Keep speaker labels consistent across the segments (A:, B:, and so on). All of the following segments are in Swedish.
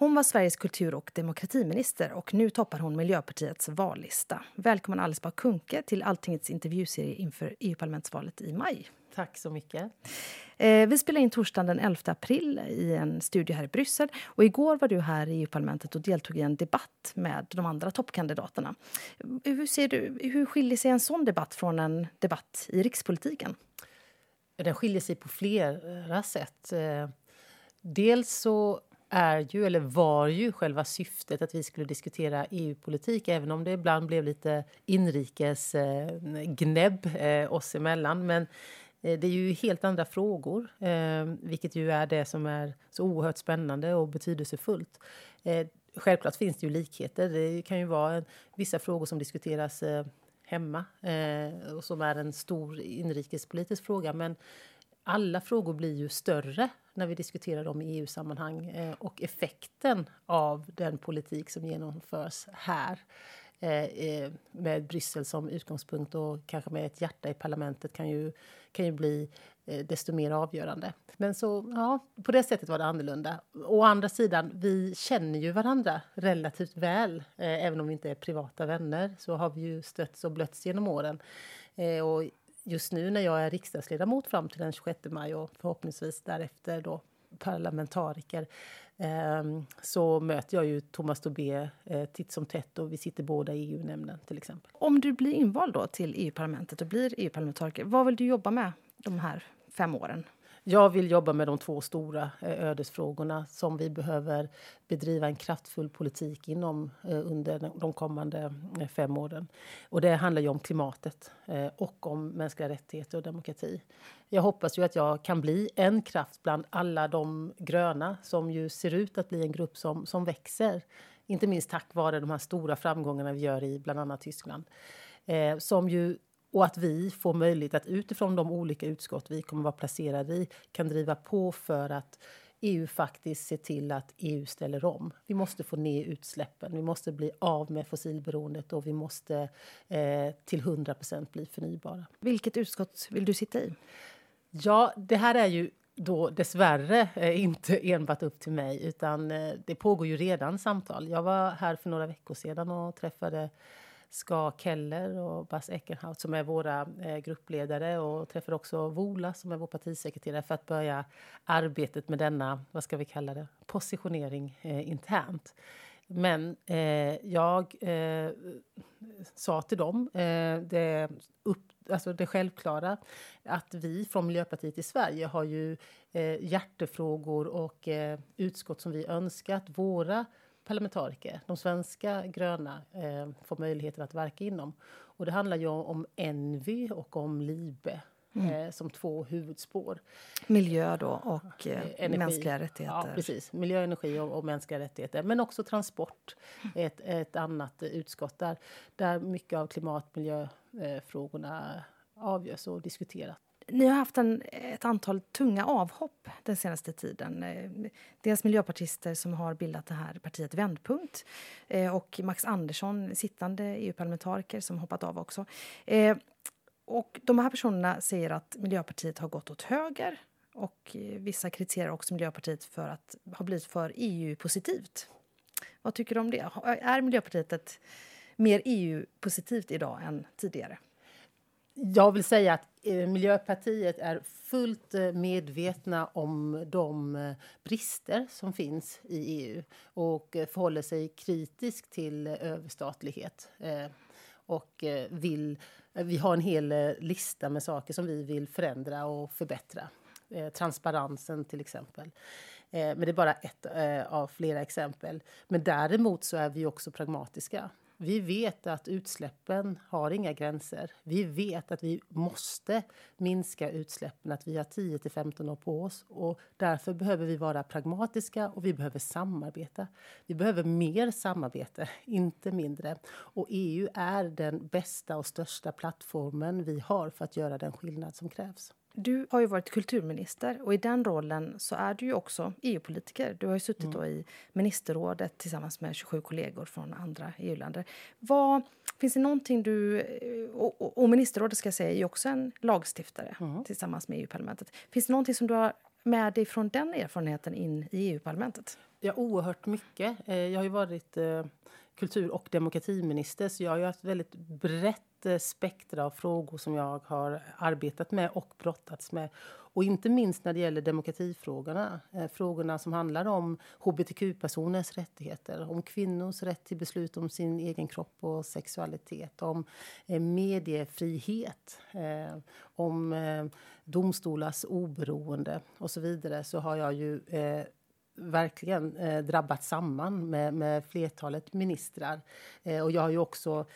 A: Hon var Sveriges kultur och demokratiminister och nu toppar hon Miljöpartiets vallista. Välkommen Alice Bah Kuhnke till Alltingets intervjuserie inför EU-parlamentsvalet i maj.
B: Tack så mycket.
A: Eh, vi spelar in torsdagen den 11 april i en studio här i Bryssel. Och igår var du här i EU-parlamentet och deltog i en debatt med de andra toppkandidaterna. Hur, ser du, hur skiljer sig en sån debatt från en debatt i rikspolitiken?
B: Den skiljer sig på flera sätt. Eh, dels så är ju, eller var ju själva syftet att vi skulle diskutera EU-politik även om det ibland blev lite inrikes eh, gnäbb eh, oss emellan. Men eh, det är ju helt andra frågor, eh, vilket ju är det som är så oerhört spännande och betydelsefullt. Eh, självklart finns det ju likheter. Det kan ju vara en, vissa frågor som diskuteras eh, hemma eh, och som är en stor inrikespolitisk fråga. Men alla frågor blir ju större när vi diskuterar dem i EU-sammanhang eh, och effekten av den politik som genomförs här eh, eh, med Bryssel som utgångspunkt och kanske med ett hjärta i parlamentet kan ju, kan ju bli eh, desto mer avgörande. Men så, ja, på det sättet var det annorlunda. Å andra sidan, vi känner ju varandra relativt väl. Eh, även om vi inte är privata vänner så har vi ju stötts och blötts genom åren. och just nu när jag är riksdagsledamot fram till den 26 maj och förhoppningsvis därefter då parlamentariker ehm, så möter jag ju Thomas Tobé eh, titt som tätt och vi sitter båda i EU-nämnden till exempel.
A: Om du blir invald då till EU-parlamentet och blir EU-parlamentariker, vad vill du jobba med de här fem åren?
B: Jag vill jobba med de två stora eh, ödesfrågorna som vi behöver bedriva en kraftfull politik inom eh, under de kommande eh, fem åren. Och det handlar ju om klimatet och om mänskliga rättigheter och demokrati. Jag hoppas ju att jag kan bli en kraft bland alla de gröna som ju ser ut att bli en grupp som, som växer. Inte minst tack vare de här stora framgångarna vi gör i bland annat Tyskland. Eh, som ju och att vi får möjlighet att utifrån de olika utskott vi kommer vara placerade i kan driva på för att EU faktiskt ser till att EU ställer om. Vi måste få ner utsläppen, vi måste bli av med fossilberoendet och vi måste eh, till 100% bli förnybara.
A: Vilket utskott vill du sitta i?
B: Ja, det här är ju då dessvärre eh, inte enbart upp till mig utan eh, det pågår ju redan samtal. Jag var här för några veckor sedan och träffade Ska Keller och Bas Eckenhout som är våra eh, gruppledare och träffar också Vola som är vår partisekreterare för att börja arbetet med denna, vad ska vi kalla det, positionering eh, internt. Men eh, jag eh, sa till dem eh, det, upp, alltså det självklara att vi från Miljöpartiet i Sverige har ju eh, hjärtefrågor och eh, utskott som vi önskat våra parlamentariker, de svenska gröna, eh, får möjligheter att verka inom. Och det handlar ju om Envy och om LIBE mm. eh, som två huvudspår.
A: Miljö då och eh, mänskliga rättigheter.
B: Ja, precis. Miljö, energi och, och mänskliga rättigheter. Men också transport, mm. ett, ett annat utskott där, där mycket av klimatmiljöfrågorna avgörs och diskuteras.
A: Ni har haft en, ett antal tunga avhopp den senaste tiden. Eh, dels miljöpartister som har bildat det här partiet Vändpunkt eh, och Max Andersson, sittande EU-parlamentariker, som hoppat av också. Eh, och de här personerna säger att Miljöpartiet har gått åt höger och vissa kritiserar också Miljöpartiet för att ha blivit för EU-positivt. Vad tycker du om det? Är Miljöpartiet ett mer EU-positivt idag än tidigare?
B: Jag vill säga att Eh, Miljöpartiet är fullt eh, medvetna om de eh, brister som finns i EU och förhåller sig kritisk till överstatlighet. Och vill, vi har en hel lista med saker som vi vill förändra och förbättra. Transparensen, till exempel. Men det är bara ett av flera exempel. Men däremot så är vi också pragmatiska. Vi vet att utsläppen har inga gränser. Vi vet att vi måste minska utsläppen, att vi har 10 till 15 år på oss. Och därför behöver vi vara pragmatiska och vi behöver samarbeta. Vi behöver mer samarbete, inte mindre. Och EU är den bästa och största plattformen vi har för att göra den skillnad som krävs.
A: Du har ju varit kulturminister och i den rollen så är du ju också EU-politiker. Du har ju suttit mm. i ministerrådet tillsammans med 27 kollegor från andra EU-länder. Vad, finns det någonting du... Och, och ministerrådet ska jag säga är ju också en lagstiftare mm. tillsammans med EU-parlamentet. Finns det någonting som du har med dig från den erfarenheten in i EU-parlamentet?
B: Ja, oerhört mycket. Eh, jag har ju varit eh, kultur och demokratiminister så jag har ju haft väldigt brett brett eh, spektra av frågor som jag har arbetat med och brottats med. Och inte minst när det gäller demokratifrågorna. Eh, frågorna som handlar om hbtq-personers rättigheter, om kvinnors rätt till beslut om sin egen kropp och sexualitet, om eh, mediefrihet, om domstolars oberoende och så vidare så har jag ju verkligen eh, drabbat samman med, med flertalet ministrar. Eh, och jag har ju också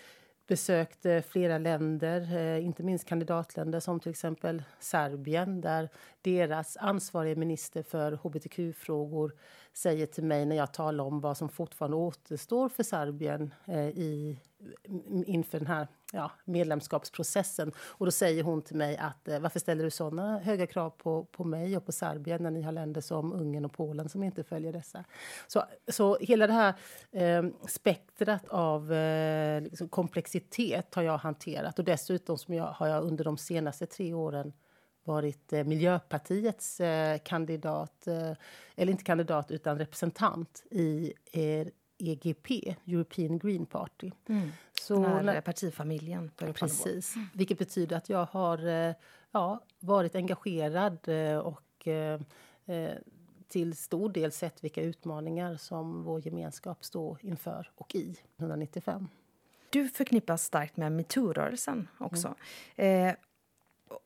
B: besökt flera länder, eh, inte minst kandidatländer som till exempel Serbien där deras ansvariga minister för hbtq-frågor säger till mig när jag talar om vad som fortfarande återstår för Serbien eh, i, inför den här ja, medlemskapsprocessen. Och då säger hon till mig att eh, varför ställer du såna höga krav på, på mig och på Serbien när ni har länder som Ungern och Polen som inte följer dessa? Så, så hela det här eh, spektrat av eh, liksom komplexitet har jag hanterat och dessutom som jag, har jag under de senaste tre åren varit eh, Miljöpartiets eh, kandidat, eh, eller inte kandidat utan representant i EGP, European Green Party.
A: Mm. Så Den här partifamiljen.
B: Precis, mm. vilket betyder att jag har ja, varit engagerad och till stor del sett vilka utmaningar som vår gemenskap står inför och i 1995.
A: Du förknippas starkt med metoo-rörelsen också. Mm. Eh,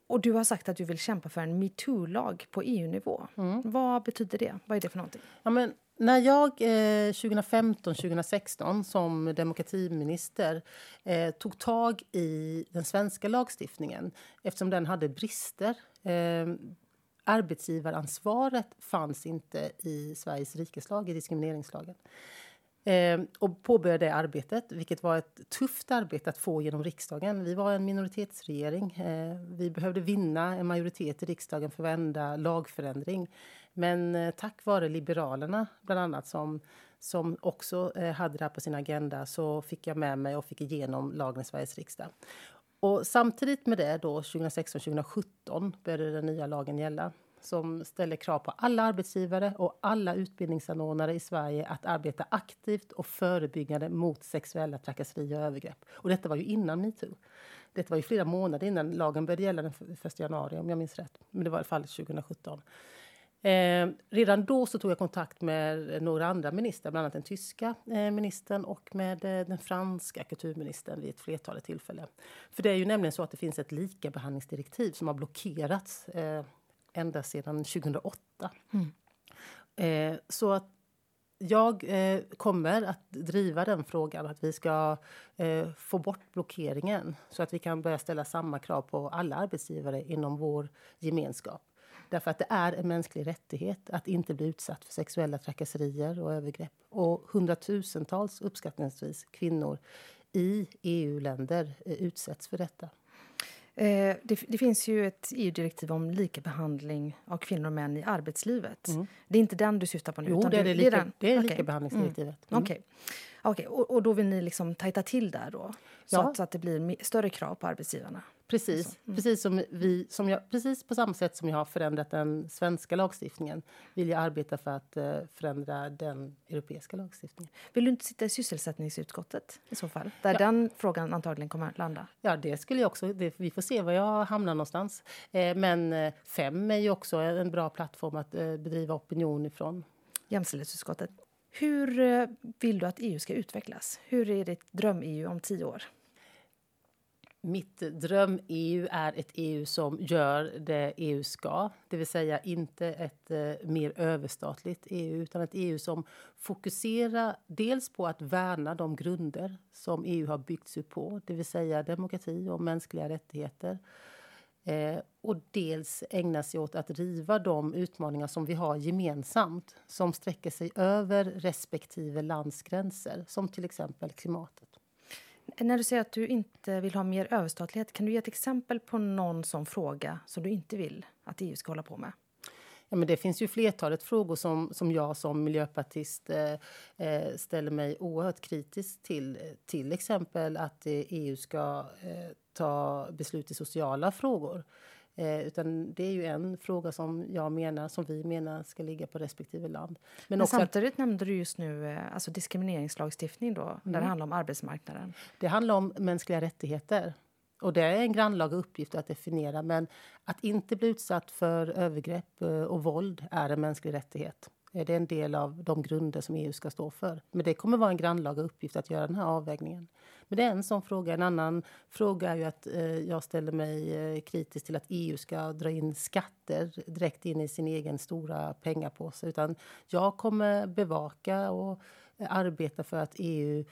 A: och du har sagt att du vill kämpa för en metoo-lag på EU-nivå. Mm. Vad betyder det? Vad är det för någonting?
B: Ja, men när jag eh, 2015-2016 som demokratiminister eh, tog tag i den svenska lagstiftningen eftersom den hade brister eh, arbetsgivaransvaret fanns inte i Sveriges rikeslag, i diskrimineringslagen. Eh, och påbörjade det arbetet, vilket var ett tufft arbete att få genom riksdagen. Vi var en minoritetsregering. Eh, vi behövde vinna en majoritet i riksdagen för varenda lagförändring. Men eh, tack vare Liberalerna, bland annat, som, som också eh, hade det här på sin agenda så fick jag med mig och fick igenom lagen i Sveriges riksdag. Och samtidigt med det, 2016-2017, började den nya lagen gälla som ställer krav på alla arbetsgivare och alla utbildningsanordnare i Sverige att arbeta aktivt och förebyggande mot sexuella trakasserier och övergrepp. Och detta var ju innan metoo. Detta var ju flera månader innan lagen började gälla den 1 januari, om jag minns rätt. Men det var i alla fall 2017. Eh, redan då så tog jag kontakt med några andra ministrar, bland annat den tyska eh, ministern och med eh, den franska kulturministern vid ett flertal tillfällen. För det är ju nämligen så att det finns ett likabehandlingsdirektiv som har blockerats eh, ända sedan 2008. Mm. Eh, så att jag eh, kommer att driva den frågan, att vi ska eh, få bort blockeringen så att vi kan börja ställa samma krav på alla arbetsgivare inom vår gemenskap. Därför att det är en mänsklig rättighet att inte bli utsatt för sexuella trakasserier och övergrepp. Och hundratusentals, uppskattningsvis, kvinnor i EU-länder eh, utsätts för detta.
A: Eh, det, det, finns ju ett EU-direktiv om likabehandling av kvinnor och män i arbetslivet. Mm. Det är inte den du syftar på nu?
B: Jo, det är, det, lika, är, det är okay. likabehandlingsdirektivet.
A: Mm. Mm. Okay. okay. Och, och, då vill ni liksom tajta till där då? Så, ja. att, så att det blir större krav på arbetsgivarna?
B: Precis, mm. precis, som vi, som jag, precis på samma sätt som jag har förändrat den svenska lagstiftningen vill jag arbeta för att uh, förändra den europeiska lagstiftningen.
A: Vill du inte sitta i sysselsättningsutskottet i så fall? Där ja. den frågan antagligen kommer att landa.
B: Ja, det skulle jag också. Det, vi får se var jag hamnar någonstans. Eh, men eh, FEM är ju också en bra plattform att eh, bedriva opinion ifrån.
A: Jämställdhetsutskottet. Hur eh, vill du att EU ska utvecklas? Hur är ditt dröm-EU om tio år?
B: Mitt dröm-EU är ett EU som gör det EU ska. Det vill säga inte ett eh, mer överstatligt EU utan ett EU som fokuserar dels på att värna de grunder som EU har byggts upp på. Det vill säga demokrati och mänskliga rättigheter. Eh, och dels ägna sig åt att riva de utmaningar som vi har gemensamt som sträcker sig över respektive landsgränser, som till exempel klimatet.
A: När du säger att du inte vill ha mer överstatlighet, kan du ge ett exempel på någon sån fråga som du inte vill att EU ska hålla på med?
B: Ja, men det finns ju flertalet frågor som, som jag som miljöpartist eh, eh ställer mig oerhört kritisk till. Till exempel att EU ska eh, ta beslut i sociala frågor. Eh, utan det är ju en fråga som jag menar, som vi menar ska ligga på respektive land.
A: Men, Men samtidigt att, nämnde du just nu eh, alltså diskrimineringslagstiftning då, mm. där det handlar om arbetsmarknaden.
B: Det handlar om mänskliga rättigheter. Och det är en grannlaga uppgift att definiera, men att inte bli utsatt för övergrepp eh, och våld är en mänsklig rättighet. Det är en del av de grunder som EU ska stå för. Men det kommer vara en grannlaga uppgift att göra den här avvägningen. Men det är en sån fråga. En annan fråga är ju att eh, jag ställer mig eh, kritisk till att EU ska dra in skatter direkt in i sin egen stora pengapåse. Utan jag kommer bevaka och arbeta för att EU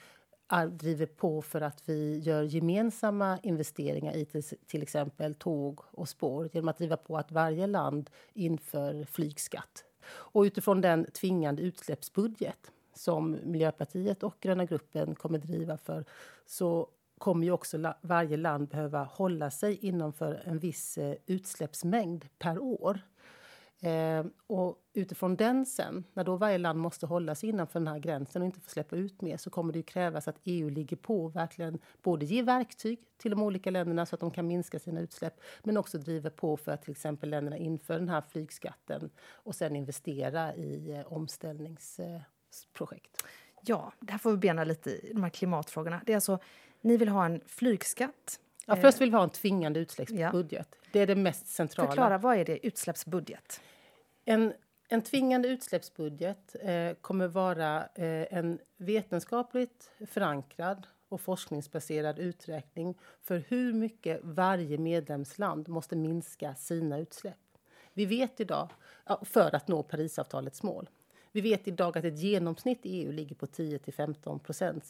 B: driver på för att vi gör gemensamma investeringar i till, till exempel tåg och spår genom att driva på att varje land inför flygskatt och utifrån den tvingande utsläppsbudget som Miljöpartiet och Gröna gruppen kommer driva för så kommer ju också varje land behöva hålla sig inom för en viss eh, utsläppsmängd per år. Eh, och utifrån den sen, när då varje land måste hålla sig innanför den här gränsen och inte få släppa ut mer så kommer det ju krävas att EU ligger på och verkligen både ger verktyg till de olika länderna så att de kan minska sina utsläpp men också driver på för att till exempel länderna inför den här flygskatten och sen investera i eh, omställningsprojekt.
A: Ja, det här får vi bena lite i, de här klimatfrågorna. Det är alltså, ni vill ha en flygskatt
B: Ja, först vill vi ha en tvingande utsläppsbudget. Ja. Det är det mest centrala.
A: Förklara, vad är det utsläppsbudget?
B: En, en tvingande utsläppsbudget eh, kommer vara eh, en vetenskapligt förankrad och forskningsbaserad uträkning för hur mycket varje medlemsland måste minska sina utsläpp. Vi vet idag, för att nå Parisavtalets mål. Vi vet idag att ett genomsnitt i EU ligger på 10 15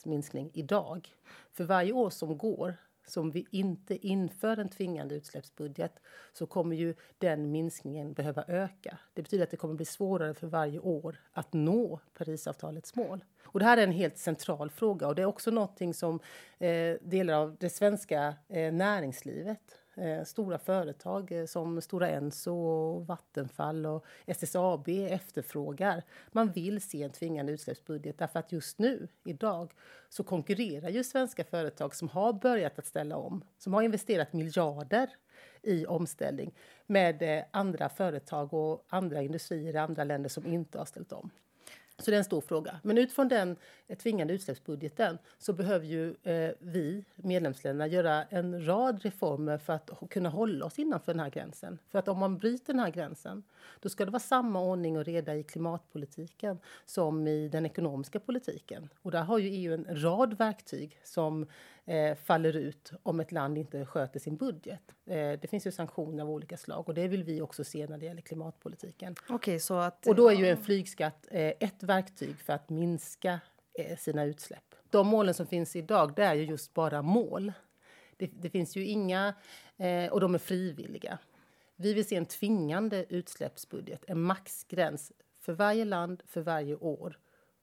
B: minskning idag. För varje år som går så om vi inte inför en tvingande utsläppsbudget så kommer ju den minskningen behöva öka. Det betyder att det kommer bli svårare för varje år att nå Parisavtalets mål. Och det här är en helt central fråga och det är också någonting som eh, delar av det svenska eh, näringslivet eh, stora företag eh, som Stora Enso, och Vattenfall och SSAB efterfrågar. Man vill se en tvingande utsläppsbudget därför att just nu, idag, så konkurrerar ju svenska företag som har börjat att ställa om, som har investerat miljarder i omställning med eh, andra företag och andra industrier i andra länder som inte har ställt om. Så det är en stor fråga. Men utifrån den eh, tvingande utsläppsbudgeten så behöver ju eh, vi, medlemsländerna, göra en rad reformer för att kunna hålla oss innanför den här gränsen. För att om man bryter den här gränsen, då ska det vara samma ordning och reda i klimatpolitiken som i den ekonomiska politiken. Och där har ju EU en rad verktyg som eh, faller ut om ett land inte sköter sin budget. Eh, det finns ju sanktioner av olika slag och det vill vi också se när det gäller klimatpolitiken.
A: Okay, så att,
B: och då är ju en flygskatt eh, ett verktyg för att minska eh, sina utsläpp. De målen som finns idag, det är ju just bara mål. Det, det finns ju inga, och de är frivilliga. Vi vill se en tvingande utsläppsbudget, en maxgräns för varje land, för varje år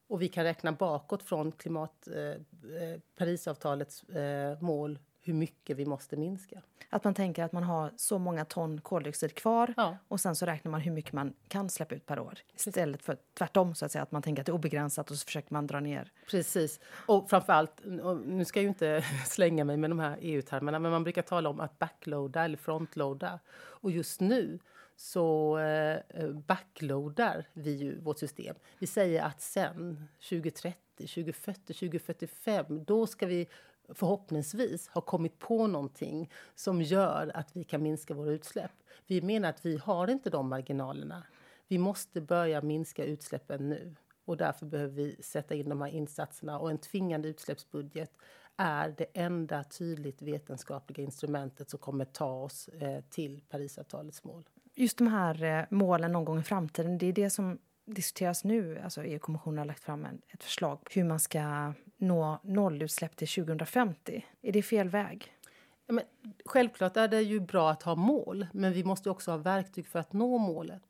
B: och vi kan räkna bakåt från klimat, eh, Parisavtalets eh, mål hur mycket vi måste minska.
A: Att man tänker att man har så många ton koldioxid kvar ja. och sen så räknar man hur mycket man kan släppa ut per år. Istället för tvärtom, så att säga, att man tänker att det är obegränsat och så försöker man dra ner.
B: Precis. Och framförallt, och nu ska jag ju inte slänga mig med de här EU-termerna, men man brukar tala om att backloada eller frontloada. Och just nu så eh, backloadar vi ju vårt system. Vi säger att sen 2030, 2040, 2045, då ska vi förhoppningsvis har kommit på någonting som gör att vi kan minska våra utsläpp. Vi menar att vi har inte de marginalerna. Vi måste börja minska utsläppen nu och därför behöver vi sätta in de här insatserna och en tvingande utsläppsbudget är det enda tydligt vetenskapliga instrumentet som kommer ta oss eh, till Parisavtalets mål
A: just de här eh, målen någon gång i framtiden, det är det som diskuteras nu. Alltså EU-kommissionen har lagt fram ett förslag hur man ska nå nollutsläpp till 2050. Är det fel väg?
B: Ja, men, självklart är det ju bra att ha mål, men vi måste också ha verktyg för att nå målet.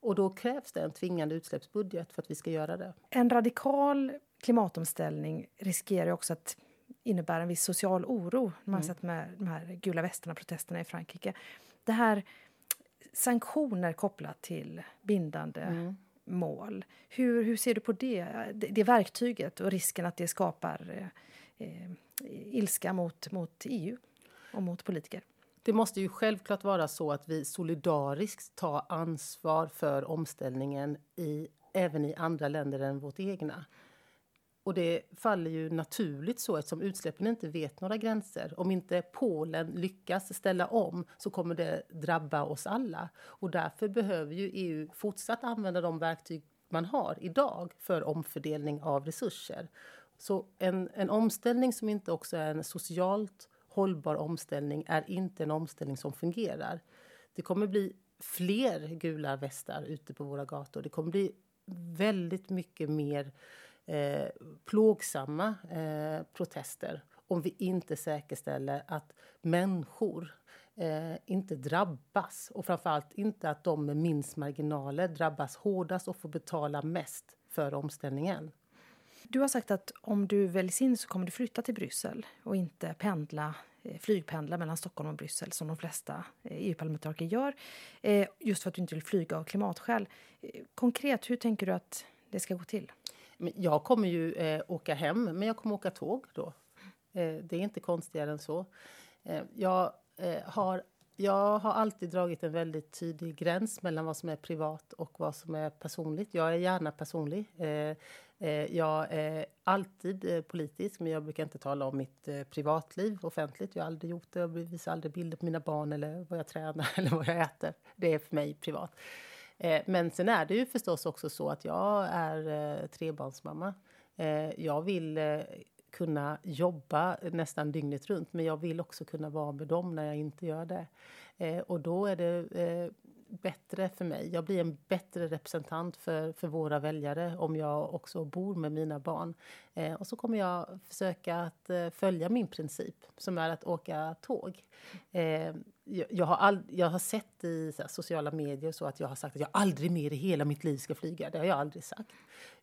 B: Och då krävs det en tvingande utsläppsbudget för att vi ska göra det.
A: En radikal klimatomställning riskerar också att innebära en viss social oro. Man har mm. sett med de här gula västarna, protesterna i Frankrike. Det här sanktioner kopplat till bindande mm mål. Hur, hur ser du på det, det, det verktyget och risken att det skapar eh, eh ilska mot, mot EU och mot politiker?
B: det måste ju självklart vara så att vi solidariskt tar ansvar för omställningen i, även i andra länder än vårt egna. Och det faller ju naturligt så eftersom utsläppen inte vet några gränser. Om inte Polen lyckas ställa om så kommer det drabba oss alla. Och därför behöver ju EU fortsatt använda de verktyg man har idag för omfördelning av resurser. Så en, en omställning som inte också är en socialt hållbar omställning är inte en omställning som fungerar. Det kommer bli fler gula västar ute på våra gator. Det kommer bli väldigt mycket mer eh, plågsamma eh, protester om vi inte säkerställer att människor eh, inte drabbas och framförallt inte att de med minst marginaler drabbas hårdast och får betala mest för omställningen.
A: Du har sagt att om du väljs in så kommer du flytta till Bryssel och inte pendla eh, flygpendla mellan Stockholm och Bryssel som de flesta eh, EU-parlamentariker gör, eh, just för att du inte vill flyga av klimatskäl. Konkret, hur tänker du att det ska gå till?
B: Jag kommer ju eh, åka hem, men jag kommer åka tåg då. Eh, det är inte konstigare än så. Eh, jag, eh, har, jag har alltid dragit en väldigt tydlig gräns mellan vad som är privat och vad som är personligt. Jag är gärna personlig. Eh, eh jag är alltid eh, politisk, men jag brukar inte tala om mitt eh, privatliv offentligt. Jag har aldrig gjort det. Jag visar aldrig bilder på mina barn eller vad jag tränar eller vad jag äter. Det är för mig privat. Eh, men sen är det ju förstås också så att jag är eh, trebarnsmamma. Eh, jag vill eh, kunna jobba nästan dygnet runt men jag vill också kunna vara med dem när jag inte gör det. och då är det bättre för mig. Jag blir en bättre representant för, för våra väljare om jag också bor med mina barn. Eh, och så kommer jag försöka att eh, följa min princip som är att åka tåg. Eh, jag, har all, jag har sett i här, sociala medier så att jag har sagt att jag aldrig mer i hela mitt liv ska flyga. Det har jag aldrig sagt.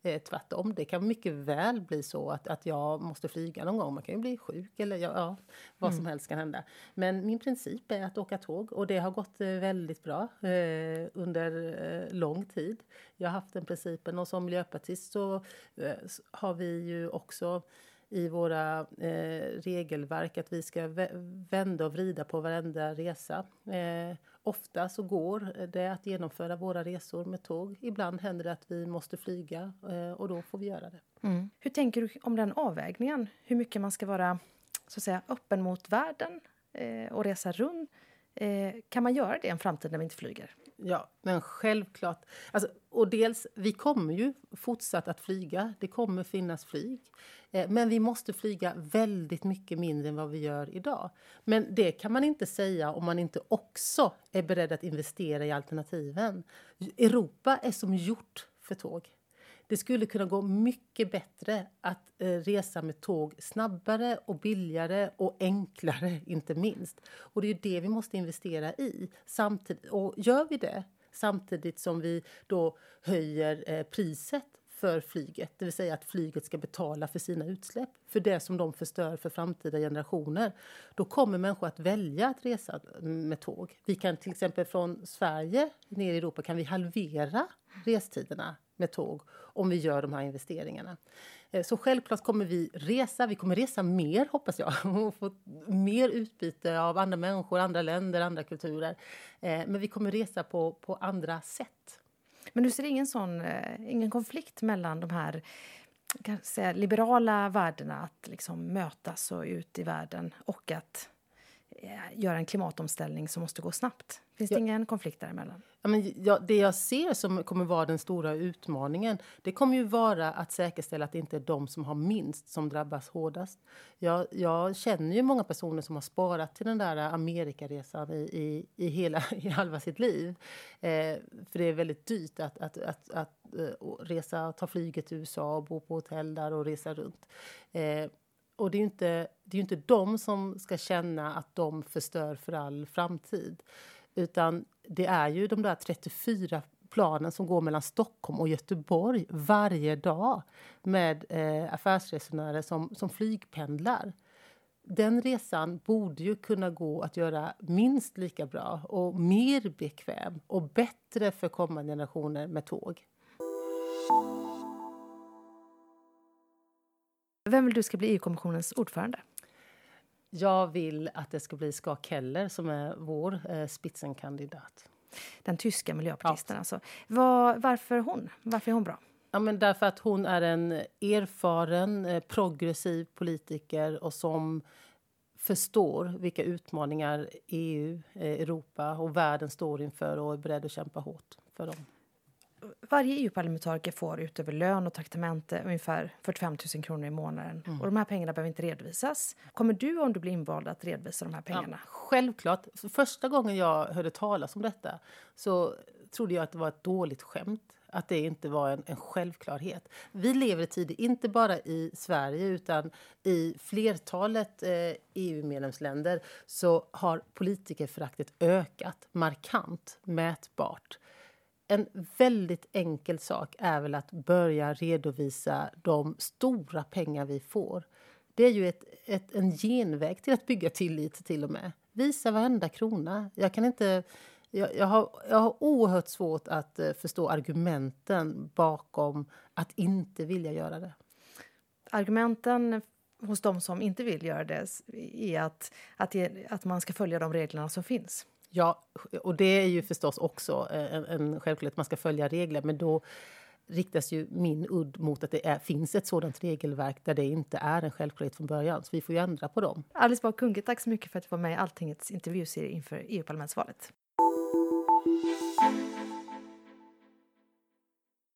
B: Eh, tvärtom, det kan mycket väl bli så att, att jag måste flyga någon gång. Man kan ju bli sjuk eller ja, ja vad som mm. helst kan hända. Men min princip är att åka tåg och det har gått eh, väldigt bra eh, under eh, lång tid. Jag har haft den principen och som miljöpartist så eh, har vi ju också i våra eh, regelverk att vi ska vända och vrida på varenda resa. Eh, ofta så går det att genomföra våra resor med tåg. Ibland händer det att vi måste flyga eh, och då får vi göra det.
A: Mm. Hur tänker du om den avvägningen? Hur mycket man ska vara så att säga, öppen mot världen eh, och resa runt? Eh, kan man göra det i en framtid när vi inte flyger?
B: Ja, men självklart. Alltså, och dels, vi kommer ju fortsatt att flyga. Det kommer finnas flyg. Eh, men vi måste flyga väldigt mycket mindre än vad vi gör idag. Men det kan man inte säga om man inte också är beredd att investera i alternativen. Europa är som gjort för tåg. Det skulle kunna gå mycket bättre att eh, resa med tåg snabbare och billigare och enklare, inte minst. Och det är det vi måste investera i. Samtidigt, och gör vi det samtidigt som vi då höjer eh, priset för flyget, det vill säga att flyget ska betala för sina utsläpp, för det som de förstör för framtida generationer. Då kommer människor att välja att resa mm, med tåg. Vi kan till exempel från Sverige ner i Europa kan vi halvera restiderna med tåg om vi gör de här investeringarna. Eh, så självklart kommer vi resa. Vi kommer resa mer, hoppas jag, och få mer utbyte av andra människor, andra länder, andra kulturer. Eh, men vi kommer resa på, på andra sätt.
A: Men du ser ingen, sån, eh, ingen konflikt mellan de här kan säga, liberala värdena att liksom mötas och ut i världen och att göra en klimatomställning som måste gå snabbt? Finns det ja. ingen konflikt däremellan?
B: Ja, men ja, det jag ser som kommer vara den stora utmaningen det kommer ju vara att säkerställa att det inte är de som har minst som drabbas hårdast. Jag, jag känner ju många personer som har sparat till den där Amerikaresan i, i, i, hela, i halva sitt liv. Eh, för det är väldigt dyrt att, att, att, att uh, resa, ta flyget till USA och bo på hotell där och resa runt. Eh, och det är ju inte, det är inte de som ska känna att de förstör för all framtid. Utan det är ju de där 34 planen som går mellan Stockholm och Göteborg varje dag med eh, affärsresenärer som, som flygpendlar. Den resan borde ju kunna gå att göra minst lika bra och mer bekväm och bättre för kommande generationer med tåg.
A: Vem vill du ska bli EU-kommissionens ordförande?
B: Jag vill att det ska bli Ska Keller som är vår eh, spitsenkandidat.
A: Den tyska miljöpartisten ja. alltså. Var, varför hon? Varför är hon bra?
B: Ja, men därför att hon är en erfaren, eh, progressiv politiker och som förstår vilka utmaningar EU, eh, Europa och världen står inför och är beredd att kämpa hårt för dem.
A: Varje EU-parlamentariker får utöver lön och traktamente ungefär 45 000 kronor i månaden. Mm. Och de här pengarna behöver inte redovisas. Kommer du om du blir invald att redovisa de här pengarna?
B: Ja, självklart. Första gången jag hörde talas om detta så trodde jag att det var ett dåligt skämt. Att det inte var en, en självklarhet. Vi lever i tider, inte bara i Sverige utan i flertalet eh, EU-medlemsländer så har politikerföraktet ökat markant, mätbart. En väldigt enkel sak är väl att börja redovisa de stora pengar vi får. Det är ju ett, ett, en genväg till att bygga tillit till och med. Visa varenda krona. Jag kan inte jag, jag, har, jag har oerhört svårt att eh, förstå argumenten bakom att inte vilja göra det.
A: Argumenten hos de som inte vill göra det är att, att, att man ska följa de reglerna som finns.
B: Ja, och det är ju förstås också eh, en, en självklarhet. Man ska följa regler, men då riktas ju min udd mot att det är, finns ett sådant regelverk där det inte är en självklarhet från början. Så vi får ju ändra på dem.
A: Alice Bah Kuhnke, tack så mycket för att du var med i Alltingets intervjuserie inför EU-parlamentsvalet. Thank.